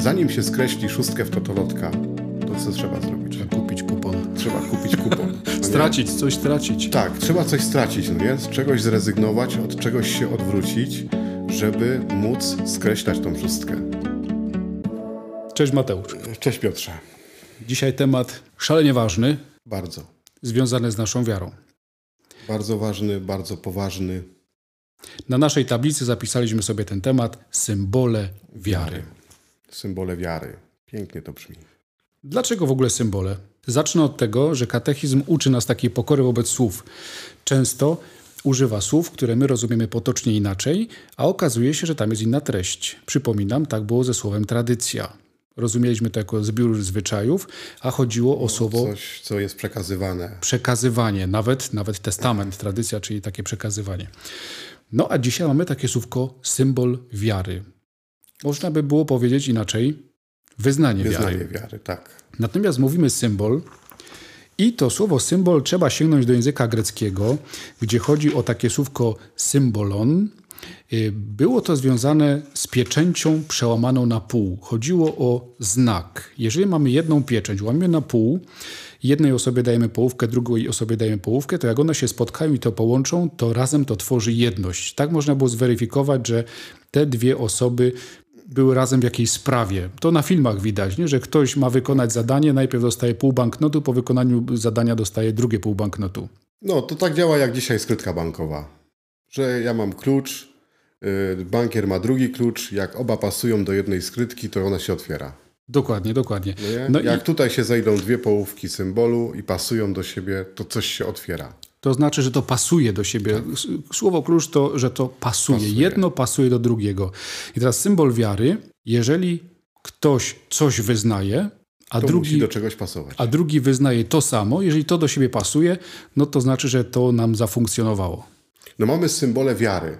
zanim się skreśli szóstkę w totolotka, to co trzeba zrobić? Trzeba kupić kupon. Trzeba kupić kupon. No stracić, coś stracić. Tak, trzeba coś stracić, no nie? Z czegoś zrezygnować, od czegoś się odwrócić, żeby móc skreślać tą szóstkę. Cześć Mateusz. Cześć Piotrze. Dzisiaj temat szalenie ważny. Bardzo. Związany z naszą wiarą. Bardzo ważny, bardzo poważny. Na naszej tablicy zapisaliśmy sobie ten temat symbole wiary. Symbole wiary. Pięknie to brzmi. Dlaczego w ogóle symbole? Zacznę od tego, że katechizm uczy nas takiej pokory wobec słów. Często używa słów, które my rozumiemy potocznie inaczej, a okazuje się, że tam jest inna treść. Przypominam, tak było ze słowem tradycja. Rozumieliśmy to jako zbiór zwyczajów, a chodziło o słowo. Coś, co jest przekazywane. Przekazywanie, nawet, nawet testament, tradycja, czyli takie przekazywanie. No a dzisiaj mamy takie słówko symbol wiary. Można by było powiedzieć inaczej wyznanie, Wyznanie wiary. wiary, tak. Natomiast mówimy symbol i to słowo symbol trzeba sięgnąć do języka greckiego, gdzie chodzi o takie słówko symbolon. Y, Było to związane z pieczęcią przełamaną na pół. Chodziło o znak. Jeżeli mamy jedną pieczęć, łamiemy na pół, jednej osobie dajemy połówkę, drugiej osobie dajemy połówkę, to jak one się spotkają i to połączą, to razem to tworzy jedność. Tak można było zweryfikować, że te dwie osoby były razem w jakiejś sprawie. To na filmach widać, nie? że ktoś ma wykonać zadanie, najpierw dostaje pół banknotu, po wykonaniu zadania dostaje drugie pół banknotu. No, to tak działa jak dzisiaj skrytka bankowa. Że ja mam klucz, yy, bankier ma drugi klucz, jak oba pasują do jednej skrytki, to ona się otwiera. Dokładnie, dokładnie. No? No jak i tutaj się zejdą dwie połówki symbolu i pasują do siebie, to coś się otwiera. To znaczy, że to pasuje do siebie. S- Słowo klucz to, że to pasuje. Tak. Pasuje. Jedno pasuje do drugiego. I teraz symbol wiary, jeżeli ktoś coś wyznaje, a To drugi musi do czegoś pasować. a drugi wyznaje to samo, jeżeli to do siebie pasuje, no to znaczy, że to nam zafunkcjonowało. No mamy symbole wiary,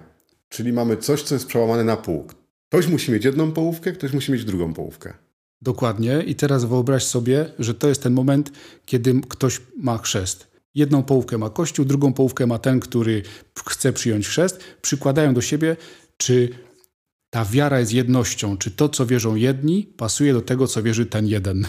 czyli mamy coś, co jest przełamane na pół. Ktoś musi mieć jedną połówkę, ktoś musi mieć drugą połówkę. Dokładnie. I teraz wyobraź sobie, że to jest ten moment, kiedy ktoś ma chrzest. Jedną połówkę ma Kościół, drugą połówkę ma ten, który chce przyjąć chrzest. Przykładają do siebie, czy ta wiara jest jednością, czy to, co wierzą jedni, pasuje do tego, co wierzy ten jeden.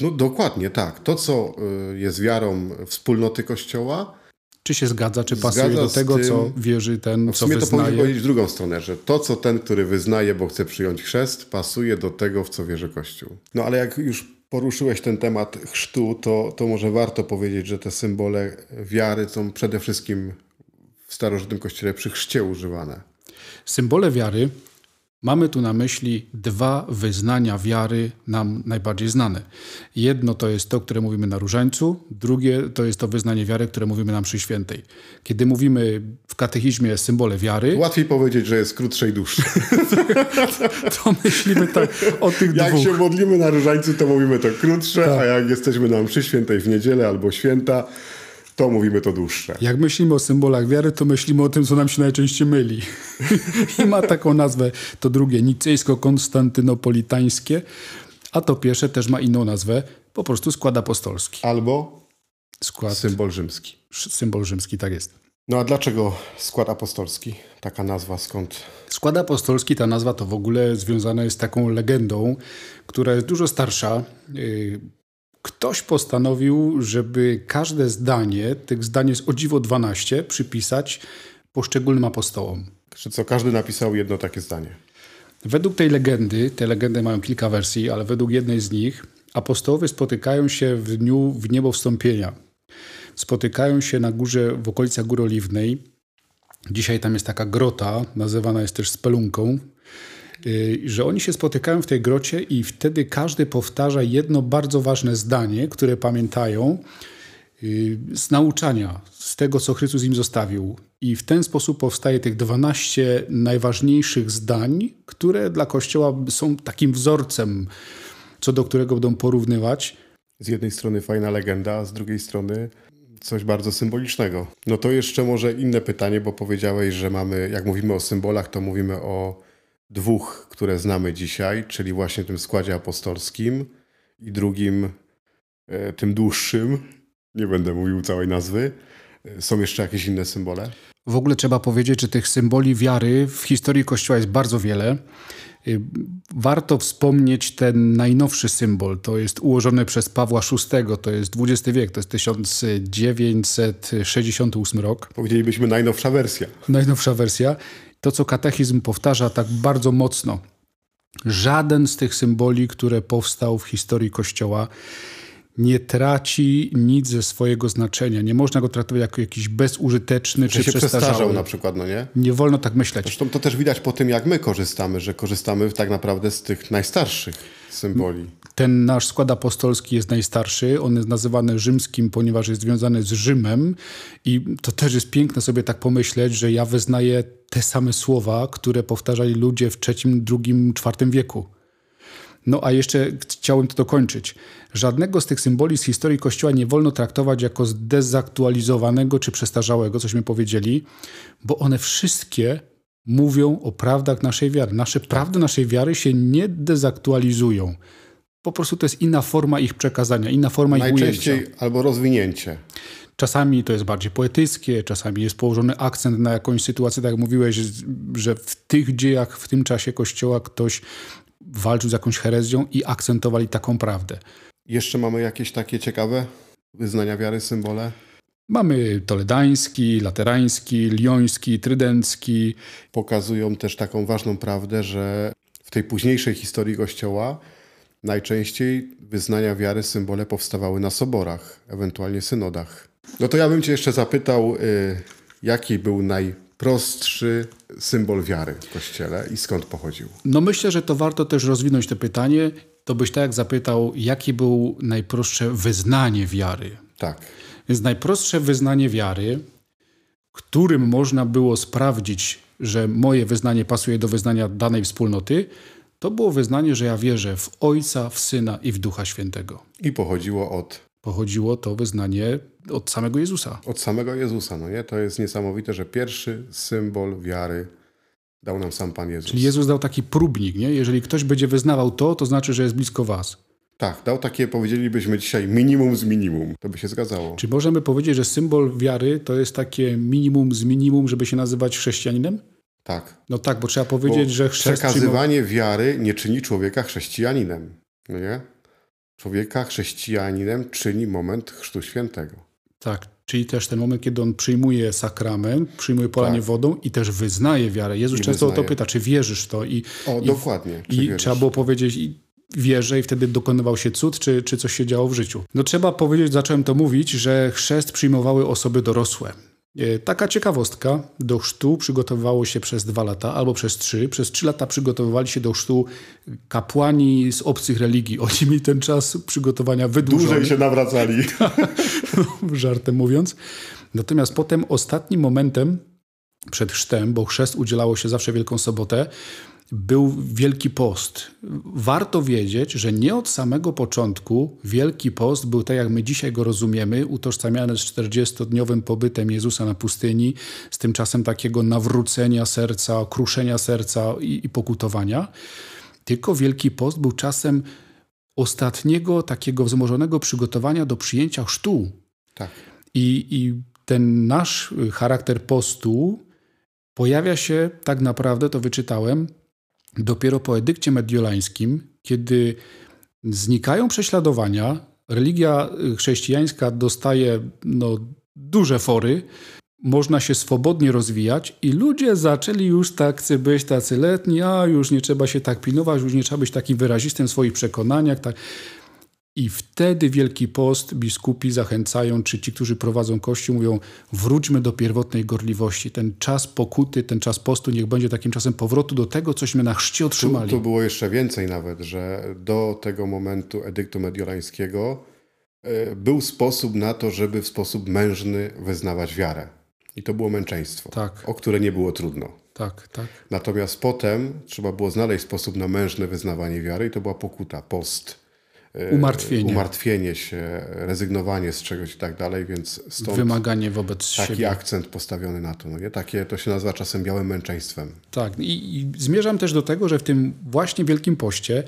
No dokładnie tak. To, co y, jest wiarą wspólnoty Kościoła, Czy się zgadza, czy pasuje Zgadza do tego, tym- co wierzy ten, w co sumie to wyznaje. powiedzieć w drugą stronę, że to, co ten, który wyznaje, bo chce przyjąć chrzest, pasuje do tego, w co wierzy Kościół. No ale jak już poruszyłeś ten temat chrztu, to, to może warto powiedzieć, że te symbole wiary są przede wszystkim w starożytnym Kościele przy chrzcie używane. Symbole wiary mamy tu na myśli dwa wyznania wiary nam najbardziej znane. Jedno to jest to, które mówimy na różańcu, drugie to jest to wyznanie wiary, które mówimy na mszy świętej. Kiedy mówimy w katechizmie symbole wiary, Łatwiej powiedzieć, że jest krótsze i dłuższe. to myślimy tak o tych Jak dwóch. się modlimy na różańcu, to mówimy to krótsze, a jak jesteśmy na mszy świętej w niedzielę albo święta, to mówimy to dłuższe. Jak myślimy o symbolach wiary, to myślimy o tym, co nam się najczęściej myli. I ma taką nazwę to drugie, nicejsko-konstantynopolitańskie, a to pierwsze też ma inną nazwę, po prostu skład apostolski. Albo Skład, symbol rzymski. symbol rzymski, tak jest. No a dlaczego skład apostolski? Taka nazwa skąd? Skład apostolski, ta nazwa to w ogóle związana jest z taką legendą, która jest dużo starsza. Ktoś postanowił, żeby każde zdanie, tych zdań jest o dziwo 12, przypisać poszczególnym apostołom. Czy co, każdy napisał jedno takie zdanie. Według tej legendy, te legendy mają kilka wersji, ale według jednej z nich apostołowie spotykają się w dniu w niebo wstąpienia. Spotykają się na górze, w okolicach Góry Oliwnej. Dzisiaj tam jest taka grota, nazywana jest też spelunką, że oni się spotykają w tej grocie i wtedy każdy powtarza jedno bardzo ważne zdanie, które pamiętają yy, z nauczania, z tego, co Chrystus im zostawił. I w ten sposób powstaje tych 12 najważniejszych zdań, które dla Kościoła są takim wzorcem, co do którego będą porównywać. Z jednej strony fajna legenda, a z drugiej strony coś bardzo symbolicznego. No to jeszcze może inne pytanie, bo powiedziałeś, że mamy, jak mówimy o symbolach, to mówimy o dwóch, które znamy dzisiaj, czyli właśnie tym składzie apostolskim i drugim, e, tym dłuższym, nie będę mówił całej nazwy, Są jeszcze jakieś inne symbole? W ogóle trzeba powiedzieć, że tych symboli wiary w historii Kościoła jest bardzo wiele. Y, warto wspomnieć ten najnowszy symbol. To jest ułożony przez Pawła VI, to jest XX wiek, to jest 1968 rok. Powiedzielibyśmy najnowsza wersja. Najnowsza wersja. To, co katechizm powtarza tak bardzo mocno. Żaden z tych symboli, które powstał w historii Kościoła, nie traci nic ze swojego znaczenia. Nie można go traktować jako jakiś bezużyteczny Że czy się przestarzał na przykład, no nie? Nie wolno tak myśleć. Zresztą to też widać po tym, jak my korzystamy, że korzystamy tak naprawdę z tych najstarszych symboli. Ten nasz skład apostolski jest najstarszy. On jest nazywany rzymskim, ponieważ jest związany z Rzymem. I to też jest piękne sobie tak pomyśleć, że ja wyznaję te same słowa, które powtarzali ludzie w III, II, IV wieku. No a jeszcze chciałem to dokończyć. Żadnego z tych symboli z historii Kościoła nie wolno traktować jako zdezaktualizowanego czy przestarzałego, cośmy powiedzieli, bo one wszystkie mówią o prawdach naszej wiary. Nasze prawdy naszej wiary się nie dezaktualizują. Po prostu to jest inna forma ich przekazania, inna forma ich ujęcia. Najczęściej albo rozwinięcie. Czasami to jest bardziej poetyckie, czasami jest położony akcent na jakąś sytuację, tak jak mówiłeś, że w tych dziejach, w tym czasie Kościoła ktoś walczył z jakąś herezją i akcentowali taką prawdę. Jeszcze mamy jakieś takie ciekawe wyznania wiary, symbole? Mamy toledański, laterański, lioński, trydencki. Pokazują też taką ważną prawdę, że w tej późniejszej historii Kościoła najczęściej wyznania wiary, symbole powstawały na soborach, ewentualnie synodach. No to ja bym cię jeszcze zapytał, y, jaki był najprostszy symbol wiary w Kościele i skąd pochodził? No myślę, że to warto też rozwinąć to pytanie. To byś tak jak zapytał, jakie było najprostsze wyznanie wiary. Tak. Więc najprostsze wyznanie wiary, którym można było sprawdzić, że moje wyznanie pasuje do wyznania danej wspólnoty, to było wyznanie, że ja wierzę w Ojca, w Syna i w Ducha Świętego. I pochodziło od, Pochodziło to wyznanie od samego Jezusa. od samego Jezusa, no nie? To jest niesamowite, że pierwszy symbol wiary dał nam sam Pan Jezus. Czyli Jezus dał taki próbnik, nie? Jeżeli ktoś będzie wyznawał to, to znaczy, że jest blisko was. Tak, dał takie, powiedzielibyśmy dzisiaj, minimum z minimum. To by się zgadzało. Czy możemy powiedzieć, że symbol wiary to jest takie minimum z minimum, żeby się nazywać chrześcijaninem? Tak. No tak, bo trzeba powiedzieć, Bo że przyjmował- przekazywanie wiary nie czyni człowieka chrześcijaninem. No nie? Człowieka chrześcijaninem czyni moment Chrztu Świętego. Tak, czyli też ten moment, kiedy on przyjmuje sakrament, przyjmuje polanie Tak. wodą i też wyznaje wiarę. Jezus I często o to wyznaje. pyta, czy wierzysz w to? I, O, i, dokładnie. Czy I wierzysz? trzeba było powiedzieć, i wierzę i wtedy dokonywał się cud, czy, czy coś się działo w życiu. No trzeba powiedzieć, zacząłem to mówić, że chrzest przyjmowały osoby dorosłe. E, Taka ciekawostka, do chrztu przygotowywało się przez dwa lata albo przez trzy. Przez trzy lata przygotowywali się do chrztu kapłani z obcych religii. Oni mieli ten czas przygotowania wydłużony. Dłużej się nawracali. żartem mówiąc. Natomiast potem ostatnim momentem przed chrztem, bo chrzest udzielało się zawsze Wielką Sobotę, był Wielki Post. Warto wiedzieć, że nie od samego początku Wielki Post był tak, jak my dzisiaj go rozumiemy, utożsamiany z 40-dniowym pobytem Jezusa na pustyni, z tym czasem takiego nawrócenia serca, kruszenia serca i, i pokutowania. Tylko Wielki Post był czasem ostatniego takiego wzmożonego przygotowania do przyjęcia chrztu. Tak. I, I ten nasz charakter postu pojawia się tak naprawdę, to wyczytałem, dopiero po edykcie mediolańskim, kiedy znikają prześladowania, religia y, chrześcijańska dostaje no, duże fory, można się swobodnie rozwijać i ludzie zaczęli już tacy być tacy letni, a już nie trzeba się tak pilnować, już nie trzeba być takim wyrazistym w swoich przekonaniach. Tak. I wtedy Wielki Post biskupi zachęcają, czy ci, którzy prowadzą Kościół, mówią: wróćmy do pierwotnej gorliwości. Ten czas pokuty, ten czas postu niech będzie takim czasem powrotu do tego, cośmy na chrzcie Tu, otrzymali. tu było jeszcze więcej nawet, że do tego momentu edyktu mediolańskiego e, był sposób na to, żeby w sposób mężny wyznawać wiarę. I to było męczeństwo, Tak. o które nie było trudno. Tak, tak. Natomiast potem trzeba było znaleźć sposób na mężne wyznawanie wiary i to była pokuta, post. E, Umartwienie. Umartwienie się, rezygnowanie z czegoś i tak dalej, więc stąd Wymaganie wobec taki siebie. akcent postawiony na to. No nie? Takie to się nazywa czasem białym męczeństwem. Tak, I, i zmierzam też do tego, że w tym właśnie Wielkim Poście,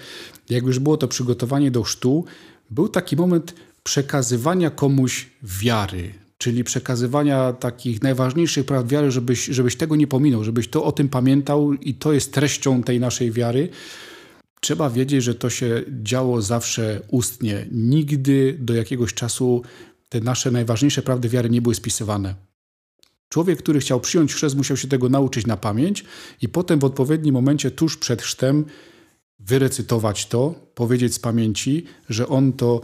jak już było to przygotowanie do chrztu, był taki moment przekazywania komuś wiary. czyli przekazywania takich najważniejszych praw wiary, żebyś, żebyś tego nie pominął, żebyś to o tym pamiętał i to jest treścią tej naszej wiary. Trzeba wiedzieć, że to się działo zawsze ustnie. Nigdy do jakiegoś czasu te nasze najważniejsze prawdy wiary nie były spisywane. Człowiek, który chciał przyjąć chrzest, musiał się tego nauczyć na pamięć i potem w odpowiednim momencie, tuż przed chrztem, wyrecytować to, powiedzieć z pamięci, że on to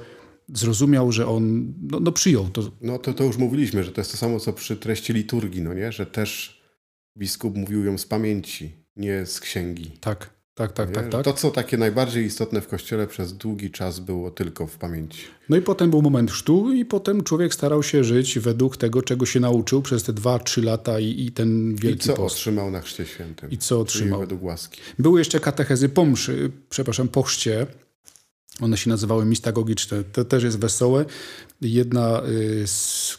zrozumiał, że on no, no przyjął to. No to, to już mówiliśmy, że to jest to samo, co przy treści liturgii, no nie? Że też biskup mówił ją z pamięci, nie z księgi. Tak, tak, tak, tak, tak. To, co takie najbardziej istotne w kościele przez długi czas było tylko w pamięci. No i potem był moment chrztu i potem człowiek starał się żyć według tego, czego się nauczył przez te dwa, trzy lata i, i ten wielki I co post. otrzymał na chrzcie świętym. I co otrzymał. Według łaski. Były jeszcze katechezy po mszy, przepraszam, po chrzcie. One się nazywały mistagogiczne. To też jest wesołe. Jedna y, z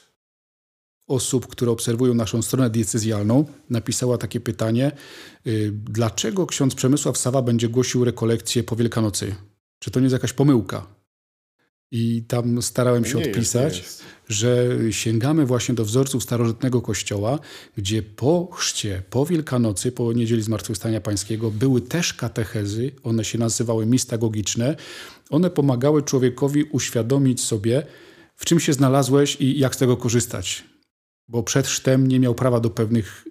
osób, które obserwują naszą stronę diecezjalną, napisała takie pytanie: y, dlaczego ksiądz Przemysław Sawa będzie głosił rekolekcję po Wielkanocy? Czy to nie jest jakaś pomyłka? I tam starałem się Nie odpisać, jest. że sięgamy właśnie do wzorców starożytnego kościoła, gdzie po chrzcie, po Wielkanocy, po Niedzieli Zmartwychwstania Pańskiego były też katechezy, one się nazywały mistagogiczne. One pomagały człowiekowi uświadomić sobie, w czym się znalazłeś i jak z tego korzystać. Bo przed chrztem nie miał prawa do pewnych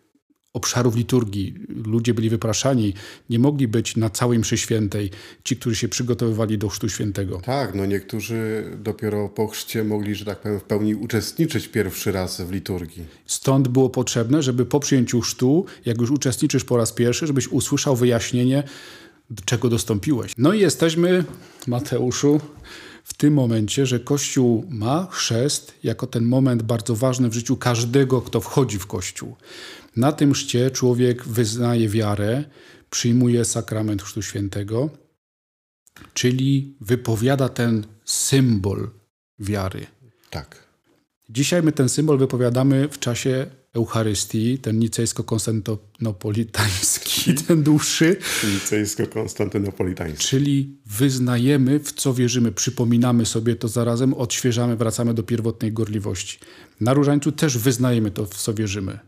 obszarów liturgii. Ludzie byli wypraszani, nie mogli być na całej mszy świętej, ci, którzy się przygotowywali do chrztu świętego. Tak, no niektórzy dopiero po chrzcie mogli, że tak powiem, w pełni uczestniczyć pierwszy raz w liturgii. Stąd było potrzebne, żeby po przyjęciu chrztu, jak już uczestniczysz po raz pierwszy, żebyś usłyszał wyjaśnienie, do czego dostąpiłeś. No i jesteśmy, Mateuszu, w tym momencie, że Kościół ma chrzest jako ten moment bardzo ważny w życiu każdego, kto wchodzi w Kościół. Na tym chrzcie człowiek wyznaje wiarę, przyjmuje sakrament Chrztu Świętego, czyli wypowiada ten symbol wiary. Tak. Dzisiaj my ten symbol wypowiadamy w czasie Eucharystii, ten nicejsko-konstantynopolitański, ten dłuższy, Nicejsko-konstantynopolitański. czyli wyznajemy, w co wierzymy, przypominamy sobie to zarazem, odświeżamy, wracamy do pierwotnej gorliwości. Na Różańcu też wyznajemy to, w co wierzymy.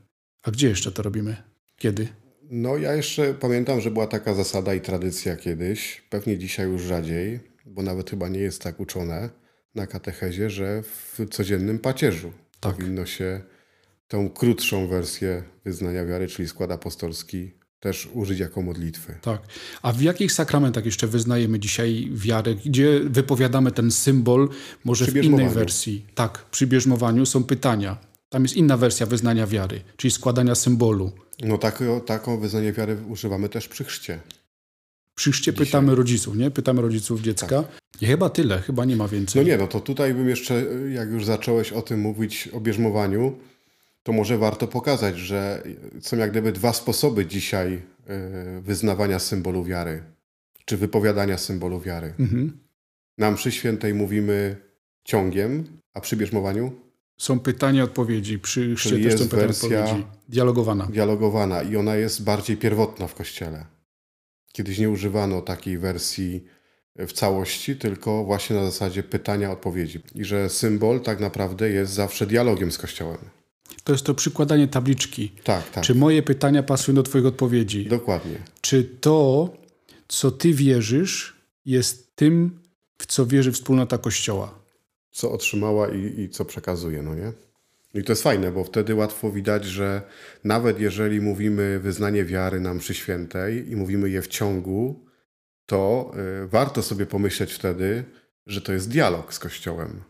A gdzie jeszcze to robimy? Kiedy? No ja jeszcze pamiętam, że była taka zasada i tradycja kiedyś, pewnie dzisiaj już rzadziej, bo nawet chyba nie jest tak uczone na katechezie, że w codziennym pacierzu Tak. powinno się tą krótszą wersję wyznania wiary, czyli skład apostolski, też użyć jako modlitwy. Tak. A w jakich sakramentach jeszcze wyznajemy dzisiaj wiarę? Gdzie wypowiadamy ten symbol? Może w innej wersji? Tak, przy bierzmowaniu są pytania. Tam jest inna wersja wyznania wiary, czyli składania symbolu. No taką, taką wyznanie wiary używamy też przy chrzcie. Przy chrzcie pytamy rodziców, nie? Pytamy rodziców dziecka. I chyba tyle, chyba nie ma więcej. No nie, no to tutaj bym jeszcze, jak już zacząłeś o tym mówić, o bierzmowaniu, to może warto pokazać, że są jak gdyby dwa sposoby dzisiaj y, wyznawania symbolu wiary, czy wypowiadania symbolu wiary. Mhm. Na mszy świętej mówimy ciągiem, a przy bierzmowaniu Są pytania, odpowiedzi. Przy chrzcie też jest są pytania, odpowiedzi. Dialogowana. dialogowana i ona jest bardziej pierwotna w kościele. Kiedyś nie używano takiej wersji w całości, tylko właśnie na zasadzie pytania, odpowiedzi. I że symbol tak naprawdę jest zawsze dialogiem z kościołem. To jest to przykładanie tabliczki. Tak, tak. Czy moje pytania pasują do Twoich odpowiedzi? Dokładnie. Czy to, co Ty wierzysz, jest tym, w co wierzy wspólnota Kościoła? Co otrzymała i, i co przekazuje, no nie? I to jest fajne, bo wtedy łatwo widać, że nawet jeżeli mówimy wyznanie wiary na mszy świętej i mówimy je w ciągu, to y, warto sobie pomyśleć wtedy, że to jest dialog z Kościołem.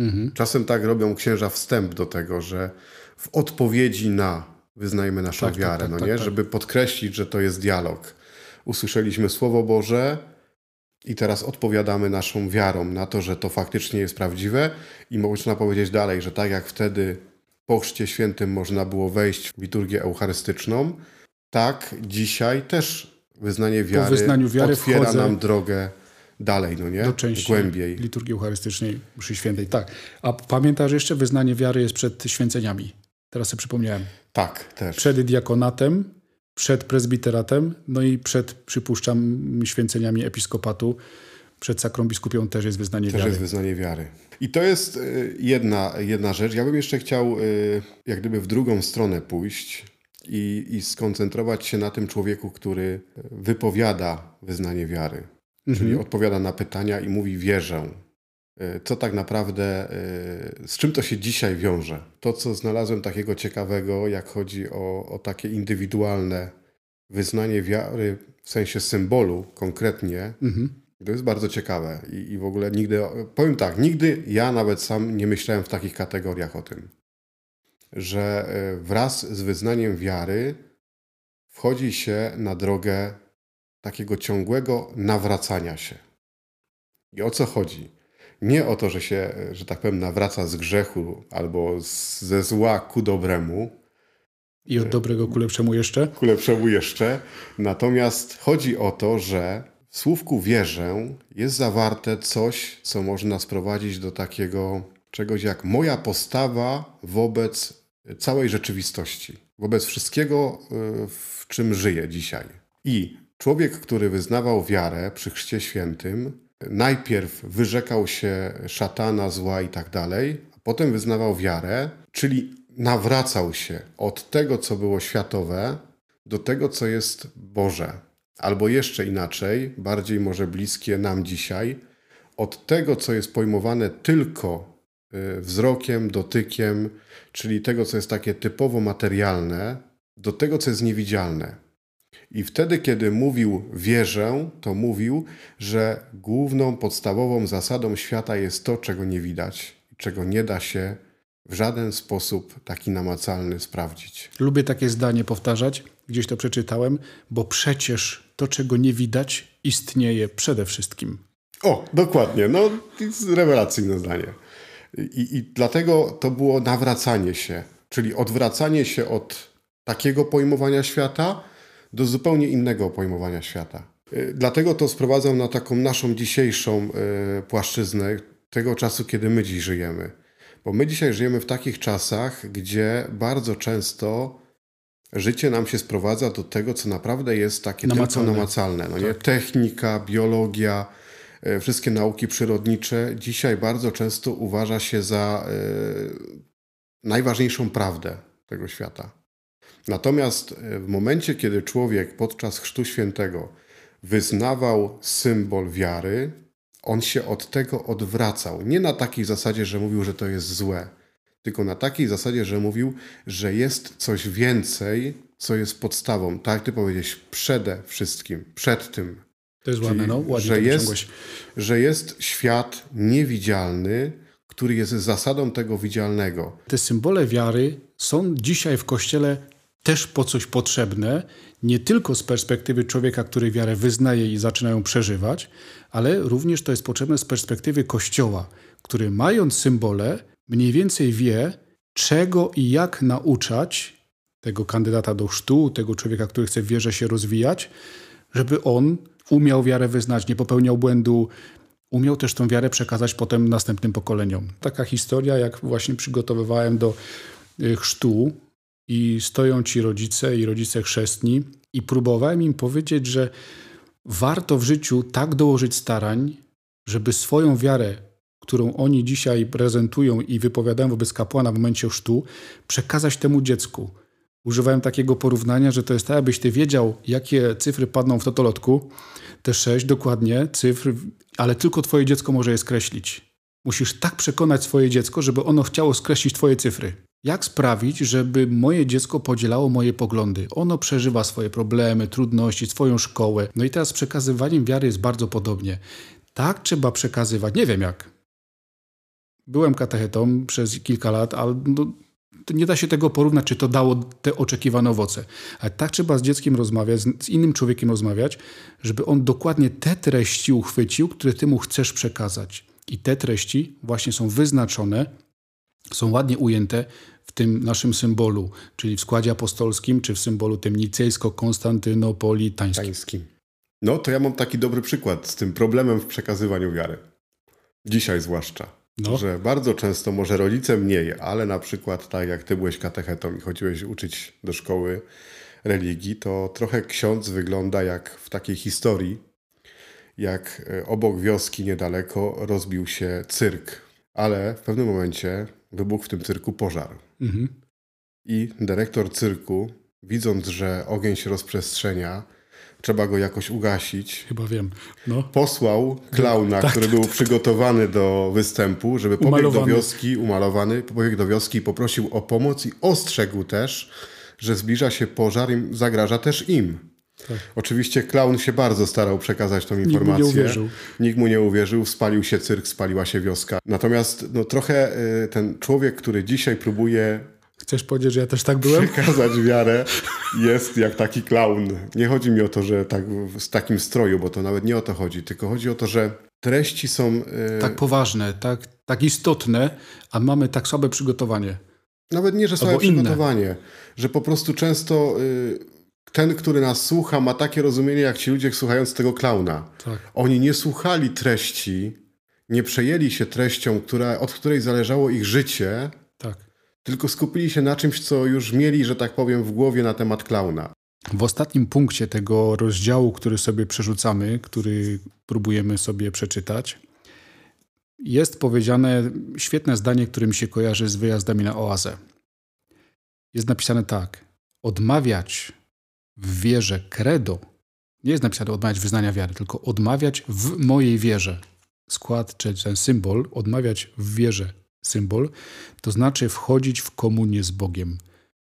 Mhm. Czasem tak robią księża wstęp do tego, że w odpowiedzi na wyznajemy naszą Tak, tak, wiarę, tak, no tak, nie? tak. Żeby podkreślić, że to jest dialog. Usłyszeliśmy Słowo Boże i teraz odpowiadamy naszą wiarą na to, że to faktycznie jest prawdziwe i można powiedzieć dalej, że tak jak wtedy po Chrzcie Świętym można było wejść w liturgię eucharystyczną, tak dzisiaj też wyznanie wiary, wyznaniu wiary otwiera wchodzę nam drogę dalej, no nie? Do części Głębiej. liturgii eucharystycznej, mszy świętej. Tak. A pamiętasz jeszcze, wyznanie wiary jest przed święceniami. Teraz sobie przypomniałem. Tak, też. Przed diakonatem, przed prezbiteratem, no i przed, przypuszczam, święceniami episkopatu. Przed sakrą biskupią też jest wyznanie Też wiary. jest wyznanie wiary. I to jest y, jedna, jedna rzecz. Ja bym jeszcze chciał y, jak gdyby w drugą stronę pójść i, i skoncentrować się na tym człowieku, który wypowiada wyznanie wiary. Czyli odpowiada na pytania i mówi wierzę. Y, Co tak naprawdę, y, z czym to się dzisiaj wiąże? To, co znalazłem takiego ciekawego, jak chodzi o, o takie indywidualne wyznanie wiary w sensie symbolu konkretnie, Mhm. to jest bardzo ciekawe i, i w ogóle nigdy, powiem tak, nigdy ja nawet sam nie myślałem w takich kategoriach o tym, że y, wraz z wyznaniem wiary wchodzi się na drogę takiego ciągłego nawracania się. I o co chodzi? Nie o to, że się, że tak powiem, nawraca z grzechu albo z, ze zła ku dobremu, I od dobrego ku lepszemu jeszcze? ku lepszemu jeszcze. Natomiast chodzi o to, że w słówku wierzę jest zawarte coś, co można sprowadzić do takiego czegoś jak moja postawa wobec całej rzeczywistości, wobec wszystkiego, y, w czym żyję dzisiaj. I człowiek, który wyznawał wiarę przy Chrzcie Świętym, najpierw wyrzekał się szatana, zła i tak dalej, a potem wyznawał wiarę, czyli nawracał się od tego, co było światowe, do tego, co jest Boże. Albo jeszcze inaczej, bardziej może bliskie nam dzisiaj, od tego, co jest pojmowane tylko y, wzrokiem, dotykiem, czyli tego, co jest takie typowo materialne, do tego, co jest niewidzialne. I wtedy, kiedy mówił wierzę, to mówił, że główną, podstawową zasadą świata jest to, czego nie widać, czego nie da się w żaden sposób taki namacalny sprawdzić. Lubię takie zdanie powtarzać, gdzieś to przeczytałem, bo przecież to, czego nie widać, istnieje przede wszystkim. O, dokładnie. No, rewelacyjne zdanie. I, I dlatego to było nawracanie się, czyli odwracanie się od takiego pojmowania świata do zupełnie innego pojmowania świata. Y, Dlatego to sprowadzam na taką naszą dzisiejszą y, płaszczyznę tego czasu, kiedy my dziś żyjemy. Bo my dzisiaj żyjemy w takich czasach, gdzie bardzo często życie nam się sprowadza do tego, co naprawdę jest takie Namacalne. tylko namacalne. No nie? Technika, biologia, e, wszystkie nauki przyrodnicze dzisiaj bardzo często uważa się za e, najważniejszą prawdę tego świata. Natomiast e, w momencie, kiedy człowiek podczas Chrztu Świętego wyznawał symbol wiary, on się od tego odwracał. Nie na takiej zasadzie, że mówił, że to jest złe, tylko na takiej zasadzie, że mówił, że jest coś więcej, co jest podstawą. Tak ty powiedziałeś, przede wszystkim, przed tym, To jest ładne, no. Ładnie że jest, że jest świat niewidzialny, który jest zasadą tego widzialnego. Te symbole wiary są dzisiaj w Kościele też po coś potrzebne, nie tylko z perspektywy człowieka, który wiarę wyznaje i zaczyna ją przeżywać, ale również to jest potrzebne z perspektywy Kościoła, który mając symbole mniej więcej wie, czego i jak nauczać tego kandydata do chrztu, tego człowieka, który chce w wierze się rozwijać, żeby on umiał wiarę wyznać, nie popełniał błędu, umiał też tą wiarę przekazać potem następnym pokoleniom. Taka historia, jak właśnie przygotowywałem do y, chrztu i stoją ci rodzice i rodzice chrzestni i próbowałem im powiedzieć, że warto w życiu tak dołożyć starań, żeby swoją wiarę, którą oni dzisiaj prezentują i wypowiadają wobec kapłana w momencie chrztu, przekazać temu dziecku. Używałem takiego porównania, że to jest tak, abyś ty wiedział, jakie cyfry padną w totolotku, te sześć dokładnie cyfr, ale tylko twoje dziecko może je skreślić. Musisz tak przekonać swoje dziecko, żeby ono chciało skreślić twoje cyfry. Jak sprawić, żeby moje dziecko podzielało moje poglądy? Ono przeżywa swoje problemy, trudności, swoją szkołę. No i teraz z przekazywaniem wiary jest bardzo podobnie. Tak trzeba przekazywać. Nie wiem jak. Byłem katechetą przez kilka lat, ale no, nie da się tego porównać, czy to dało te oczekiwane owoce. Ale tak trzeba z dzieckiem rozmawiać, z innym człowiekiem rozmawiać, żeby on dokładnie te treści uchwycił, które ty mu chcesz przekazać. I te treści właśnie są wyznaczone, są ładnie ujęte w tym naszym symbolu, czyli w składzie apostolskim, czy w symbolu tym nicejsko-konstantynopolitańskim. Tańskim. No to ja mam taki dobry przykład z tym problemem w przekazywaniu wiary. Dzisiaj zwłaszcza. No. Że bardzo często, może rodzice mniej, ale na przykład tak jak ty byłeś katechetą i chodziłeś uczyć do szkoły religii, to trochę ksiądz wygląda jak w takiej historii, jak e, obok wioski niedaleko rozbił się cyrk, ale w pewnym momencie wybuchł w tym cyrku pożar. Mhm. I dyrektor cyrku, widząc, że ogień się rozprzestrzenia, trzeba go jakoś ugasić, Chyba wiem. No. posłał klauna, Tak, który był przygotowany do występu, żeby pobiegł do Umalowany. wioski, umalowany, pobiegł do wioski i poprosił o pomoc i ostrzegł też, że zbliża się pożar i zagraża też im. Tak. Oczywiście klaun się bardzo starał przekazać tą mu nie informację. uwierzył. Nikt mu nie uwierzył, spalił się cyrk, spaliła się wioska. Natomiast no, trochę y, ten człowiek, który dzisiaj próbuje Chcesz powiedzieć, że ja też tak byłem? przekazać wiarę, jest jak taki klaun. Nie chodzi mi o to, że tak w- takim stroju, bo to nawet nie o to chodzi, tylko chodzi o to, że treści są y, Tak poważne, tak, tak istotne, a mamy tak słabe przygotowanie. nawet nie, że słabe albo inne. przygotowanie, że po prostu często y, ten, który nas słucha, ma takie rozumienie, jak ci ludzie słuchając tego klauna. Tak. Oni nie słuchali treści, nie przejęli się treścią, która, od której zależało ich życie, Tak. tylko skupili się na czymś, co już mieli, że tak powiem, w głowie na temat klauna. W ostatnim punkcie tego rozdziału, który sobie przerzucamy, który próbujemy sobie przeczytać, jest powiedziane świetne zdanie, które mi się kojarzy z wyjazdami na oazę. Jest napisane tak: odmawiać w wierze credo. Nie jest napisane odmawiać wyznania wiary, tylko odmawiać w mojej wierze. Skład, czy ten symbol, odmawiać w wierze symbol, to znaczy wchodzić w komunię z Bogiem,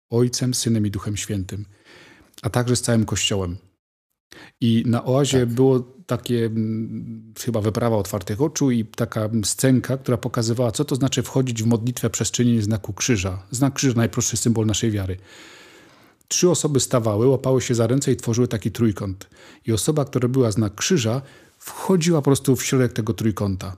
Ojcem, Synem i Duchem Świętym a także z całym kościołem. I na oazie Tak. było takie mm, chyba wyprawa otwartych oczu i taka scenka, która pokazywała, co to znaczy wchodzić w modlitwę przez czynienie znaku krzyża. Znak krzyża, najprostszy symbol naszej wiary. Trzy osoby stawały, łapały się za ręce i tworzyły taki trójkąt. I osoba, która była znak krzyża, wchodziła po prostu w środek tego trójkąta.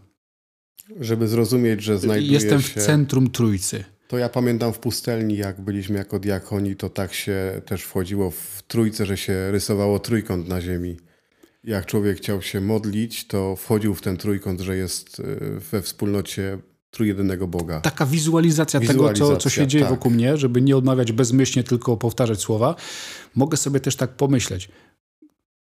Żeby zrozumieć, że znajduje Jestem się... w centrum trójcy. To ja pamiętam w pustelni, jak byliśmy jako diakoni, to tak się też wchodziło w trójce, że się rysowało trójkąt na ziemi. Jak człowiek chciał się modlić, to wchodził w ten trójkąt, że jest y, we wspólnocie trójjedynego Boga. taka wizualizacja, tego, co, co Wizualizacja, się dzieje tak. wokół mnie, żeby nie odmawiać bezmyślnie, tylko powtarzać słowa, mogę sobie też tak pomyśleć.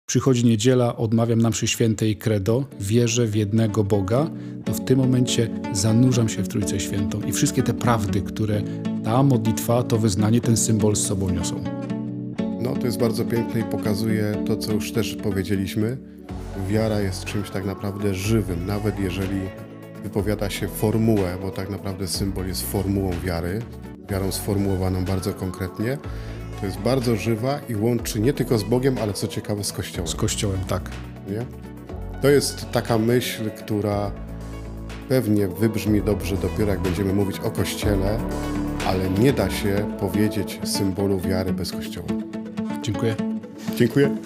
Przychodzi niedziela, odmawiam na mszy świętej credo, wierzę w jednego Boga, to w tym momencie zanurzam się w Trójcę Świętą i wszystkie te prawdy, które ta modlitwa, to wyznanie, ten symbol z sobą niosą. No, to jest bardzo piękne i pokazuje to, co już też powiedzieliśmy. Wiara jest czymś tak naprawdę żywym, nawet jeżeli wypowiada się formułę, bo tak naprawdę symbol jest formułą wiary, wiarą sformułowaną bardzo konkretnie. To jest bardzo żywa i łączy nie tylko z Bogiem, ale co ciekawe z Kościołem. Z Kościołem, tak. Nie? To jest taka myśl, która pewnie wybrzmi dobrze dopiero jak będziemy mówić o Kościele, ale nie da się powiedzieć symbolu wiary bez Kościoła. Dziękuję. Dziękuję.